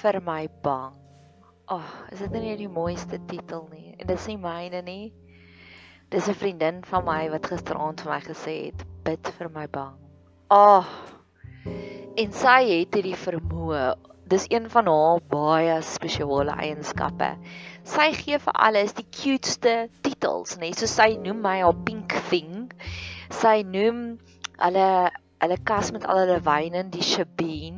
vir my bang. Ag, oh, is dit nie die mooiste titel nie? En dis nie myne nie. Dis 'n vriendin van my wat gisteraand vir my gesê het, bid vir my bang. Ag. Oh, en sy het hierdie vermoë. Dis een van haar baie spesiale eienskappe. Sy gee vir alles die cuteste titels, nê? So sy noem my haar pink thing. Sy noem hulle hulle kas met al hulle wyne die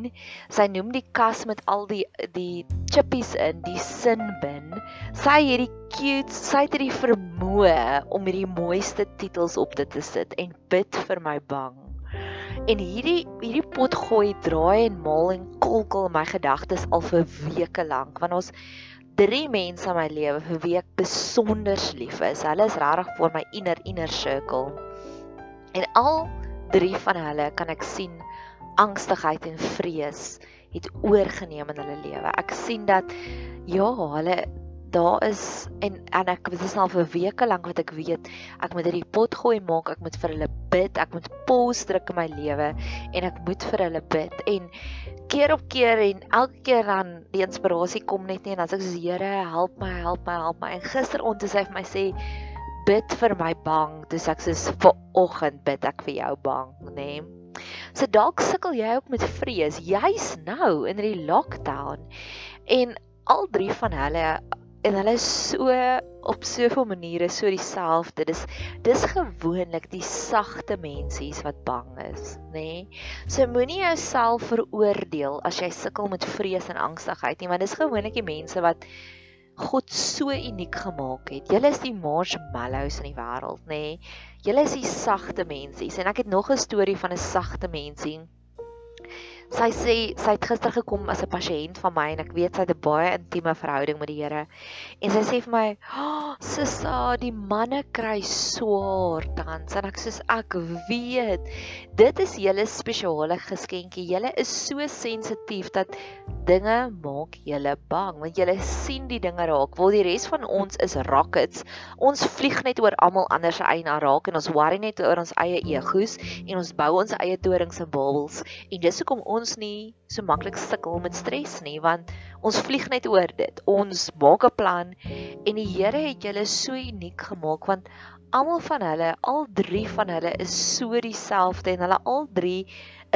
Shabeen. Sy noem die kas met al die die chippies in, die sinbin. Sy het hierdie cute, sy het hierdie vermoë om hierdie mooiste titels op dit te sit en bid vir my bang. En hierdie hierdie pot gooi draai en maal en kolkel my gedagtes al vir weke lank want ons drie mense in my lewe vir wie ek besonder lief is. Hulle is regtig vir my inner inner circle. En al drie van hulle kan ek sien angstigheid en vrees het oorgeneem in hulle lewe. Ek sien dat ja, hulle daar is en en ek dit is al vir weke lank wat ek weet ek moet hierdie pot gooi maak, ek moet vir hulle bid, ek moet pause druk in my lewe en ek moet vir hulle bid en keer op keer en elke keer dan die inspirasie kom net nie en dan sê ek soos Here, help my, help my, help my. En gisteraand het hy vir my sê bid vir my bang. Dis ek sê vir oggend bid ek vir jou bang, nê? Nee. So dalk sukkel jy ook met vrees, juis nou in die lockdown. En al drie van hulle en hulle is so op soveel maniere so dieselfde. Dis dis gewoonlik die sagte mensies wat bang is, nê? Nee? So moenie jouself veroordeel as jy sukkel met vrees en angstigheid nie, want dis gewoonlik die mense wat God so uniek gemaak het. Julle is die marshmallows in die wêreld, nê? Nee? Julle is die sagte mensies en ek het nog 'n storie van 'n sagte mensie. Sy sê sy het gister gekom as 'n pasiënt van my en ek weet sy het 'n baie intieme verhouding met die Here. En sy sê vir my, "Oh, Sissa, die manne kry swaar tans." En ek sê, "Ek weet. Dit is julle spesiale geskenkie. Julle is so sensitief dat dinge maak julle bang, want julle sien die dinge raak. Waar die res van ons is rockets. Ons vlieg net oor almal anders se eie raak en ons worry net oor ons eie egos en ons bou ons eie torings en bubbles. En dis hoekom ons ons nie so maklik sukkel met stres nie want ons vlieg net oor dit. Ons maak 'n plan en die Here het julle so uniek gemaak want almal van hulle, al drie van hulle is so dieselfde en hulle al drie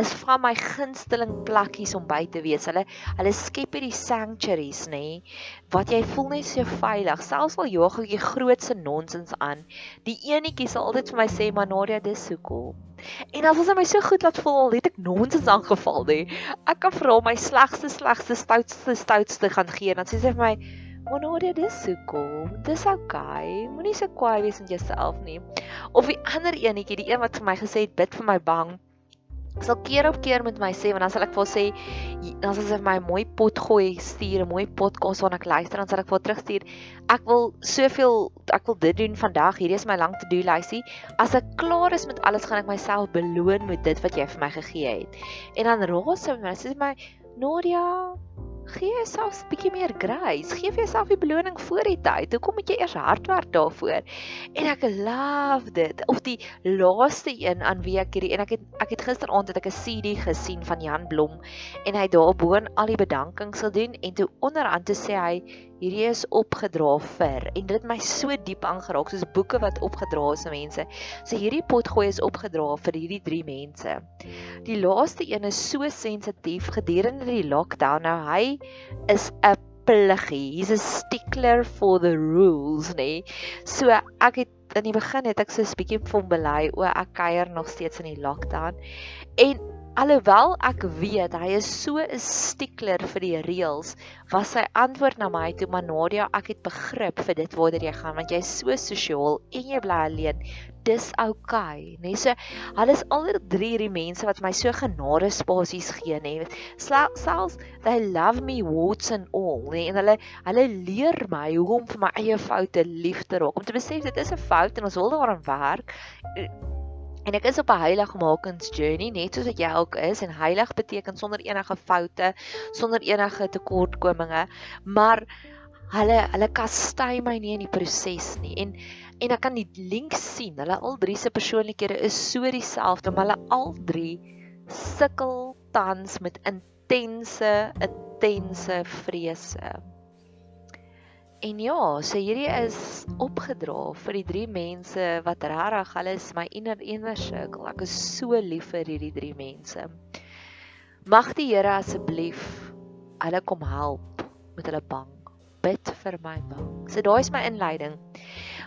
is van my gunsteling plekkies om by te wees. Hulle hulle skep hierdie sanctuaries, nê, wat jy voel net so veilig. Selfs al jaag ek die grootste nonsens aan, die enetjie sal altyd vir my sê, "Maar Nadia, dis so cool." En was hy my so goed laat voel al het ek nonsens aangeval, nê. Ek kan vir hom my slegste, slegste, stoutste, stoutste gaan gee en dan sê sy vir my, "Maar Nadia, dis so cool. Dis okay. Moenie so kwaai wees met jouself nie." Of die ander enetjie, die een wat vir my gesê het, "Bid vir my bang." Sal keer op keer met my sê want dan sal ek vir sê dan sal sy vir my 'n mooi pot gooi stuur 'n mooi podcast waarna ek luister dan sal ek vir terugstuur. Ek wil soveel ek wil dit doen vandag. Hierdie is my lang to do lysie. As ek klaar is met alles gaan ek myself beloon met dit wat jy vir my gegee het. En dan raas sy my sê my Nadia gee jouself 'n bietjie meer grace. Gee vir jouself die beloning voor die tyd. Hoekom moet jy eers hard werk daarvoor? En ek love dit. Of die laaste een aan wie ek hierdie en ek het ek het gisteraand het ek 'n CD gesien van Jan Blom en hy daarbo al die bedankings sal doen en toe onderaan toe sê hy hierdie is opgedra vir en dit het my so diep aangeraak soos boeke wat opgedra is aan mense. So hierdie potgooi is opgedra vir hierdie drie mense. Die laaste een is so sensitief gedurende die lockdown. Nou hy is 'n pluggie. He's a stickler for the rules, nê. Nee. So ek het in die begin het ek so 'n bietjie hom bely o, ek kuier nog steeds in die lockdown. En alhoewel ek weet hy is so 'n stickler vir die reëls, was sy antwoord na my toe, "Maar Nadia, ek het begrip vir dit waartoe jy gaan want jy's so sosiaal en jy bly alleen dis okay, nê? Nee, so hulle is al drie hierdie mense wat my so genade spasies gee, nê? Nee. Selfs they love me warts and all, nê? Nee, en hulle hulle leer my hoe om vir my eie foute lief te raak. Om te besef dit is 'n fout en ons wil daaraan werk. En ek is op 'n heiligmakings journey, net soos wat jy ook is en heilig beteken sonder enige foute, sonder enige tekortkominge, maar hulle hulle kastei my nie in die proses nie. En en ek kan die link sien. Hulle al drie se persoonlikhede is so dieselfde, maar hulle al drie sukkel tans met intense intense vrese. En ja, so hierdie is opgedra vir die drie mense wat regtig hulle is my inner inner circle. Ek is so lief vir hierdie drie mense. Mag die Here asseblief hulle kom help met hulle bang. Bid vir my bang. So daai is my inleiding.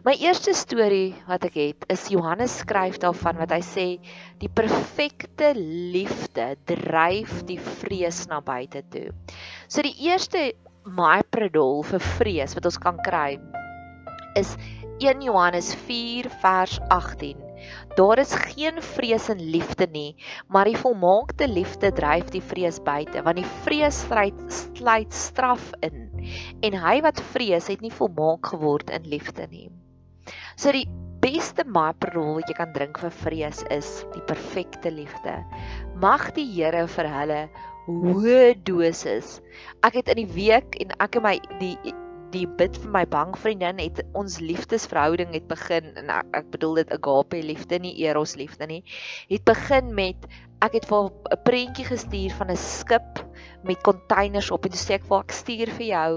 My eerste storie wat ek het is Johannes skryf daarvan wat hy sê die perfekte liefde dryf die vrees na buite toe. So die eerste my predol vir vrees wat ons kan kry is 1 Johannes 4 vers 18. Daar is geen vrees in liefde nie, maar die volmaakte liefde dryf die vrees buite, want die vrees stryd sluit straf in. En hy wat vrees, het nie volmaak geword in liefde nie. So die beste maatprol wat jy kan drink vir vrees is die perfekte liefde. Mag die Here vir hulle hoë dosis. Ek het in die week en ek en my die die bid vir my bang vriendin het ons liefdesverhouding het begin en ek, ek bedoel dit agape liefde nie eros liefde nie het begin met ek het vir 'n prentjie gestuur van 'n skip met containers op en toe sê ek vir ek stuur vir jou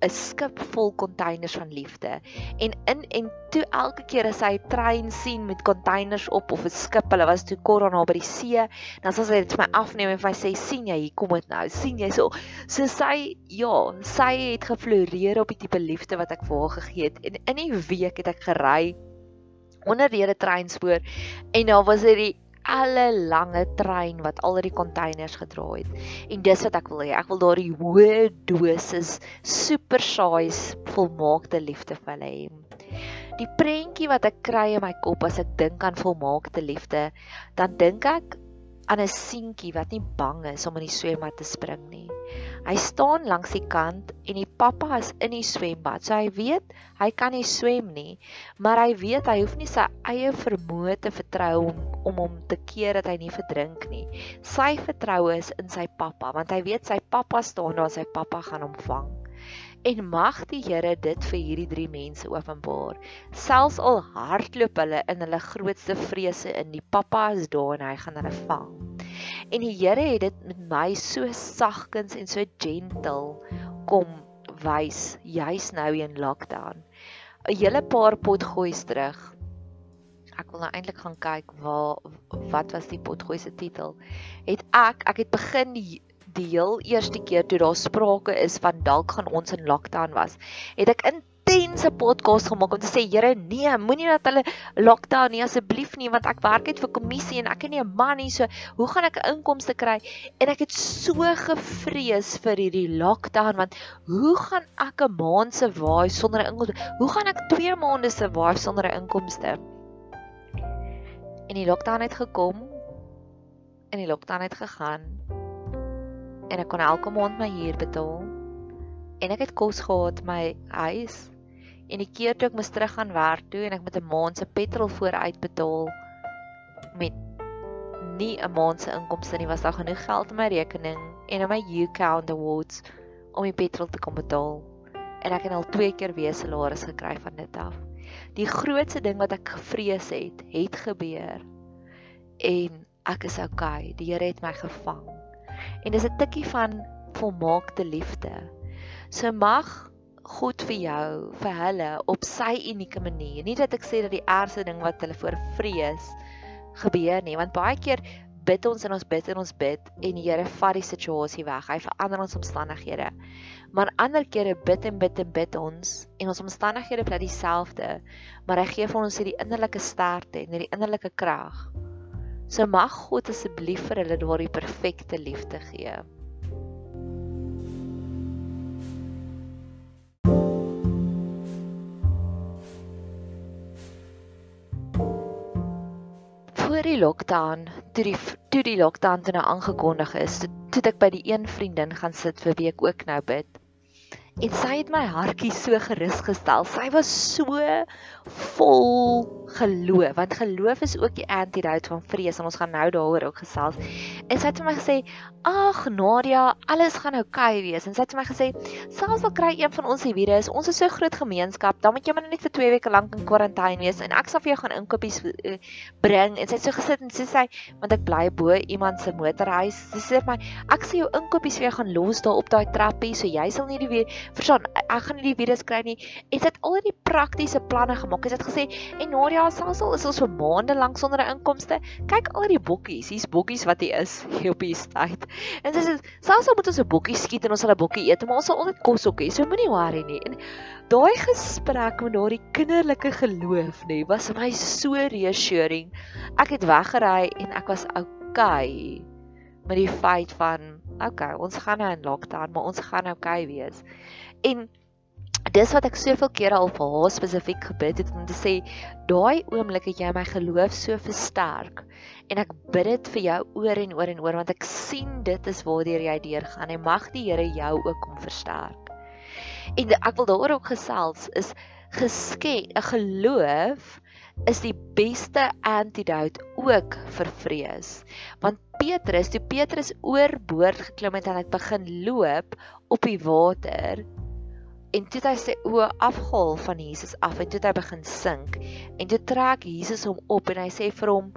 'n skip vol containers van liefde. En in en toe elke keer as hy 'n trein sien met containers op of 'n skip, hulle was toe kor aan by die see, dan sê hy dit vir my afneem en vir my sê sien jy hier kom dit nou. sien jy so so sy ja, sy het gefloreer op die tipe liefde wat ek vir haar gegee het. En in die week het ek gery onder die treinspoor en daar was dit alle lange trein wat al die containers gedra het. En dis wat ek wil hê. Ek wil daardie hoë dosis super size volmaakte liefde vir hulle hê. Die prentjie wat ek kry in my kop as ek dink aan volmaakte liefde, dan dink ek aan 'n seentjie wat nie bang is om in die swembad te spring nie. Hy staan langs die kant en die pappa is in die swembad. So hy weet hy kan nie swem nie, maar hy weet hy hoef nie sy eie vermoë te vertrou om om hom te keer dat hy nie verdrink nie. Sy vertroue is in sy pappa want hy weet sy pappa staan daar, sy pappa gaan hom vang. En mag die Here dit vir hierdie drie mense openbaar. Selfs al hardloop hulle in hulle grootste vrese in, die pappa is daar en hy gaan hulle vang. En die Here het dit met my so sagkens en so gentle kom wys juis nou in lockdown. 'n Hele paar potgoeis terug. Ek wil nou eintlik gaan kyk waar wat was die potgooi se titel. Het ek ek het begin die die heel eerste keer toe daar sprake is van dalk gaan ons in lockdown was, het ek in intense podcast gemaak om te sê Here nee, moenie dat hulle lockdown nie asseblief nie want ek werk uit vir kommissie en ek het nie 'n man nie so hoe gaan ek 'n inkomste kry? En ek het so gevrees vir hierdie lockdown want hoe gaan ek 'n maand se waai sonder 'n inkomste? Hoe gaan ek 2 maande se waai sonder 'n inkomste? En die lockdown het gekom en die lockdown het gegaan en ek kon elke maand my huur betaal en ek het kos gehad my huis En die keer toe ek moes terug gaan werk toe en ek met 'n maand se petrol vooruit betaal met nie 'n maand se inkomste nie, was daar genoeg geld in my rekening en in my U-count awards om die petrol te kom betaal. En ek het al twee keer weer salaris gekry van dit af. Die grootste ding wat ek gevrees het, het gebeur. En ek is okay. Die Here het my gevang. En dis 'n tikkie van volmaakte liefde. So mag God vir jou, vir hulle op sy unieke manier. Nie dat ek sê dat die ergste ding wat hulle voor vrees gebeur nie, want baie keer bid ons en ons bid en ons bid en die Here vat die situasie weg. Hy verander ons omstandighede. Maar ander kere bid en bid en bid ons en ons omstandighede bly dieselfde, maar hy gee vir ons hierdie innerlike sterkte en hierdie innerlike krag. So mag God asseblief vir hulle daardie perfekte liefde gee. voor die lockdown, toe die toe die lockdown toe nou aangekondig is, toe, toe ek by die een vriendin gaan sit vir wie ek ook nou bid. En sy het my hartjie so gerus gestel. Sy was so vol geloof want geloof is ook die antidote van vrees en ons gaan nou daaroor ook gesels. En sy het vir my gesê, "Ag Nadia, alles gaan oukei okay wees." En sy het vir my gesê, "Selfs al kry een van ons die virus, ons is so groot gemeenskap, dan moet jy maar net vir 2 weke lank in kwarantyne wees en ek sal vir jou gaan inkopies uh, bring." En sy het so gesit en sy sê, "Want ek bly bo iemand se motorhuis." Sy sê vir my, "Ek sal jou inkopies vir jou gaan los daar op daai trappie, so jy sal nie die weer verstaan, ek gaan nie die virus kry nie." En sy het al die praktiese planne gemaak. Sy het gesê, "En Nadia, selfs al is ons vir maande lank sonder 'n inkomste, kyk al die bokkies, hier's bokkies wat hier is op die tyd." En sê, "Selfs al moet ons 'n bokkie skiet en ons sal 'n bokkie eet, maar ons sal altyd kos hê. So moenie worry nie." En daai gesprek met daardie kinderlike geloof, nê, was vir my so reassuring. Ek het weggery en ek was okay met die feit van okay, ons gaan nou in lockdown, maar ons gaan okay wees. En dis wat ek soveel kere al vir haar spesifiek gebid het om te sê daai oomblik het jy my geloof so versterk en ek bid dit vir jou oor en oor en oor want ek sien dit is waardeur jy deurgaan en mag die Here jou ook kom versterk. En ek wil daaroor ook gesels is geskenk 'n geloof is die beste antidote ook vir vrees. Want Petrus, toe Petrus oorboord geklim het en hy begin loop op die water, En toe hy sy oë afhaal van Jesus af en toe hy begin sink en toe trek Jesus hom op en hy sê vir hom: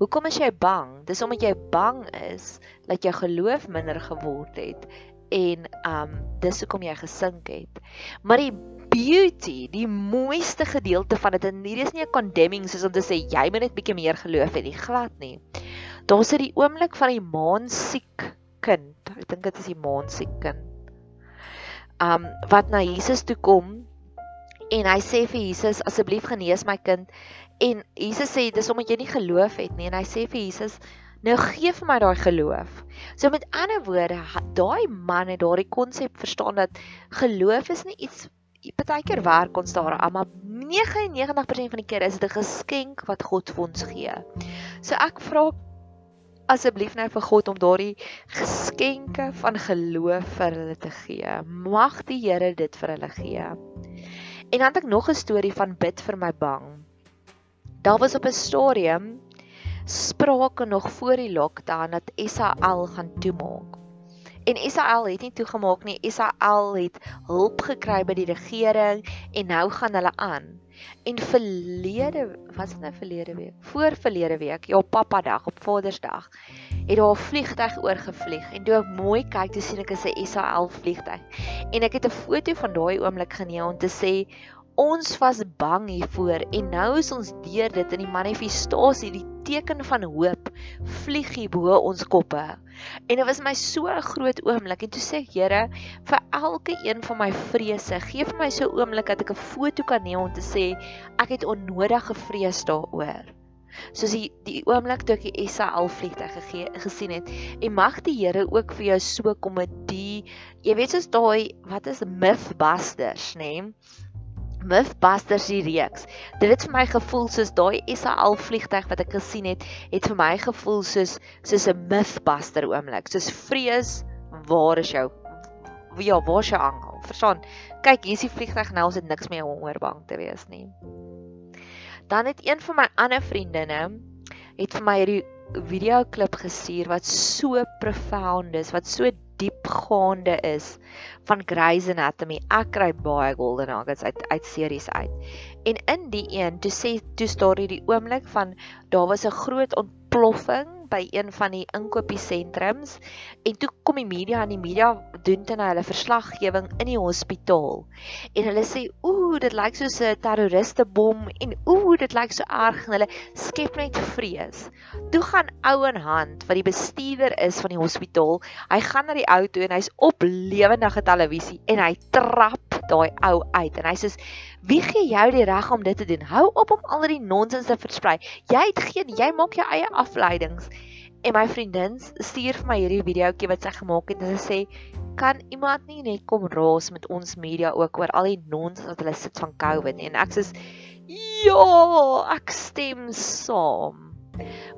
"Hoekom is jy bang? Dis omdat jy bang is dat jou geloof minder geword het en um dis hoekom jy gesink het." Maar die beauty, die mooiste gedeelte van dit en hier is nie 'n condemning soos om te sê jy moet net bietjie meer geloof hê nie, glad nie. Daar sit die oomblik van die maan siek kind. Ek dink dit is die maan siek kind um wat na Jesus toe kom en hy sê vir Jesus asseblief genees my kind en Jesus sê dis omdat jy nie geloof het nie en hy sê vir Jesus nou gee vir my daai geloof. So met ander woorde daai man het daardie konsep verstaan dat geloof is nie iets partykeer werk ons daaraan maar 99% van die keer is dit 'n geskenk wat God vir ons gee. So ek vra asseblief nou vir God om daardie geskenke van geloof vir hulle te gee. Mag die Here dit vir hulle gee. En dan het ek nog 'n storie van bid vir my bang. Daar was op 'n stadium sprake nog voor die lockdown dat Israel gaan toemaak. En Israel het nie toegemaak nie. Israel het hulp gekry by die regering en nou gaan hulle aan. En verlede, wat is dit nou verlede week? Voor verlede week, ja, Papa Dag op Vadersdag, het daar 'n vliegtyg oorgevlieg en toe ek mooi kyk, toe sien ek 'n Israel vliegtyg. En ek het 'n foto van daai oomblik geneem om te sê ons was bang hiervoor en nou is ons deur dit in die manifestasie, die teken van hoop vlieg hier bo ons koppe. En dit was my so 'n groot oomblik en toe sê ek Here vir elke een van my vrese, gee vir my so 'n oomblik dat ek 'n foto kan neem om te sê ek het onnodige vrees daaroor. Soos die die oomblik toe ek die SAL vliegtuig gegee gesien het en mag die Here ook vir jou so kom met die jy weet soos daai wat is mythbusters nê nee? Mythbusters die reeks. Dit het vir my gevoel soos daai SAL vliegtyg wat ek gesien het, het vir my gevoel soos soos 'n mythbuster oomblik. Soos vrees, waar is jou ja, waar is jou angel? Verstaan? Kyk, hier is die vliegtyg nou, ons het niks meer om oor bang te wees nie. Dan het een van my ander vriendinne het vir my hierdie video klip gestuur wat so profound is, wat so diepgaande is van Grey's Anatomy. Ek kry baie golden nuggets uit uit series uit. En in die een, toe sê toe staan hier die oomblik van daar was 'n groot ontploffing by een van die inkopiesentrums en toe kom die media en die media doen dan hulle verslaggewing in die hospitaal. En hulle sê ooh, dit lyk soos 'n terroriste bom en ooh, dit lyk so erg en hulle skep net vrees. Toe gaan ou en hand wat die bestuurder is van die hospitaal, hy gaan na die ou toe en hy's op lewendige televisie en hy trap daai ou uit en hy sê wie gee jou die reg om dit te doen? Hou op om al die nonsens te versprei. Jy het geen jy maak jou eie afleidings. En my vriendin stuur vir my hierdie videoetjie wat sy gemaak het en sy sê kan iemand nie net kom raas met ons media ook oor al die nonsens wat hulle sit van COVID. En ek sê ja, ek stem saam.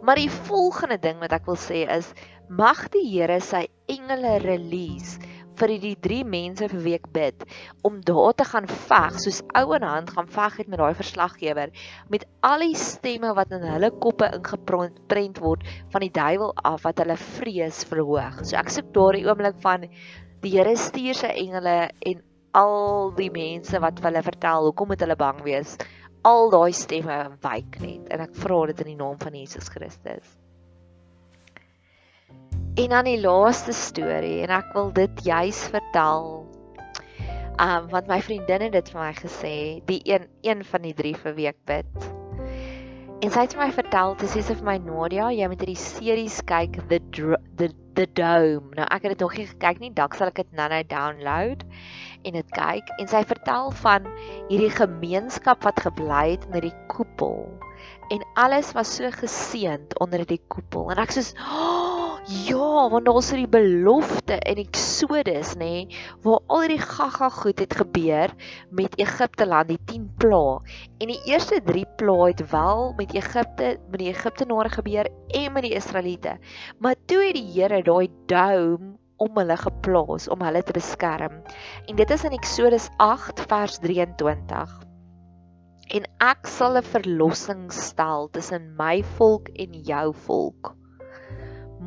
Maar die volgende ding wat ek wil sê is mag die Here sy engele release vir die drie mense vir wie ek bid om daar te gaan veg soos ou in hand gaan veg het met daai verslaggewer met al die stemme wat in hulle koppe ingeprent word van die duiwel af wat hulle vrees verhoog. So ek soek daardie oomblik van die Here stuur sy engele en al die mense wat hulle vertel hoekom moet hulle bang wees. Al daai stemme wyk net en ek vra dit in die naam van Jesus Christus. En dan die laaste storie en ek wil dit juis vertel. Um want my vriendin het dit vir my gesê, die een een van die drie vir week bid. En sy het my vertel, sy sê vir my Nadia, jy moet hierdie series kyk The The The Dome. Nou ek het dit nog nie gekyk nie, dalk sal ek dit nou-nou download en dit kyk. En sy vertel van hierdie gemeenskap wat gebly het in hierdie koepel. En alles was so geseënd onder die koepel. En ek sê, "Oh, Ja, want daar is die belofte in Eksodus, nê, nee, waar al hierdie gaga goed het gebeur met Egipte land, die 10 plaae. En die eerste 3 plaae het wel met Egipte, met die Egiptenare gebeur en met die Israeliete. Maar toe het die Here daai dome om hulle geplaas om hulle te beskerm. En dit is in Eksodus 8 vers 23. En ek sal 'n verlossing stel tussen my volk en jou volk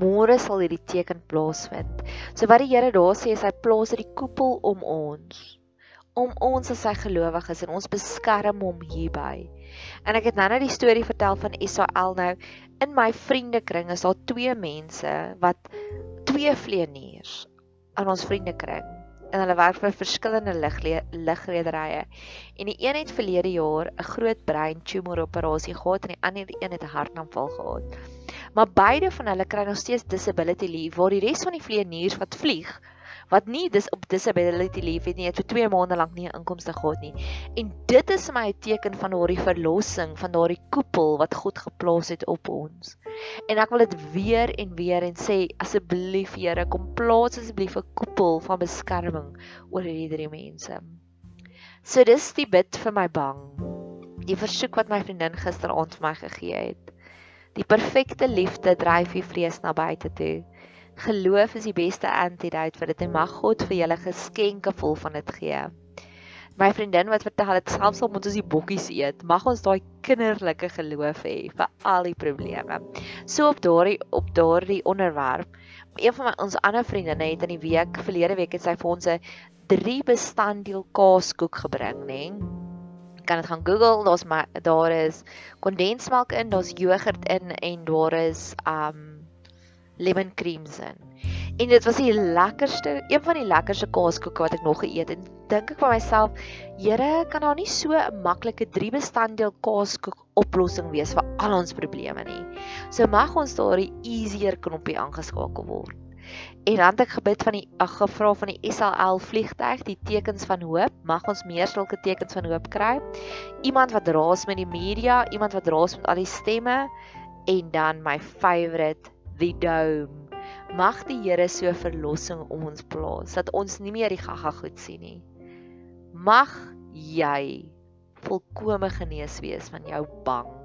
môre sal hierdie teken plaasvind. So wat die Here daar sê is hy plaas hierdie koepel om ons om ons as sy gelowiges en ons beskerm hom hierby. En ek het nou net die storie vertel van Israel nou in my vriendekring is daar twee mense wat twee vleeniers aan ons vriendekring en hulle werk vir verskillende ligrederye. En die een het verlede jaar 'n groot brein tumor operasie gehad en die ander een het 'n hartaanval gehad. Maar beide van hulle kry nog steeds disability leave waar die res van die vlieëniers wat vlieg wat nie dis op disability leave het nie, het vir 2 maande lank nie 'n inkomste gehad nie. En dit is my teken van daardie verlossing, van daardie koepel wat God geplaas het op ons. En ek wil dit weer en weer en sê asseblief Here, kom plaas asseblief 'n koepel van beskerming oor hierdie drie mense. So dis die bid vir my bang. Die versoek wat my vriendin gisteraand vir my gegee het. Die perfekte liefde dryf die vrees na buite toe. Geloof is die beste antidote vir dit en mag God vir julle geskenke vol van dit gee. My vriendin wat vertel het selfs al moet ons die bokkies eet, mag ons daai kinderlike geloof hê vir al die probleme. So op daardie op daardie onderwerp, een van my ons ander vriendinne het in die week verlede week het sy vir ons 'n drie bestanddeel kaaskoek gebring, nê? Kan dit gaan Google, daar's my daar is kondensmelk in, daar's jogurt in en daar is um lemon creams in. En dit was die lekkerste, een van die lekkerste kaaskoeke wat ek nog geëet het. Dink ek vir myself, Here, kan daar nie so 'n maklike drie bestanddeel kaaskoek oplossing wees vir al ons probleme nie. So mag ons daardie easier knoppie aangeskakel word. En dan het ek gebid van die ag gevra van die SAL vliegtyg, die tekens van hoop, mag ons meer sulke tekens van hoop kry. Iemand wat raas met die media, iemand wat raas met al die stemme en dan my favourite die dome. Mag die Here so verlossing om ons plaas dat ons nie meer die gaga goed sien nie. Mag jy volkome genees wees van jou bang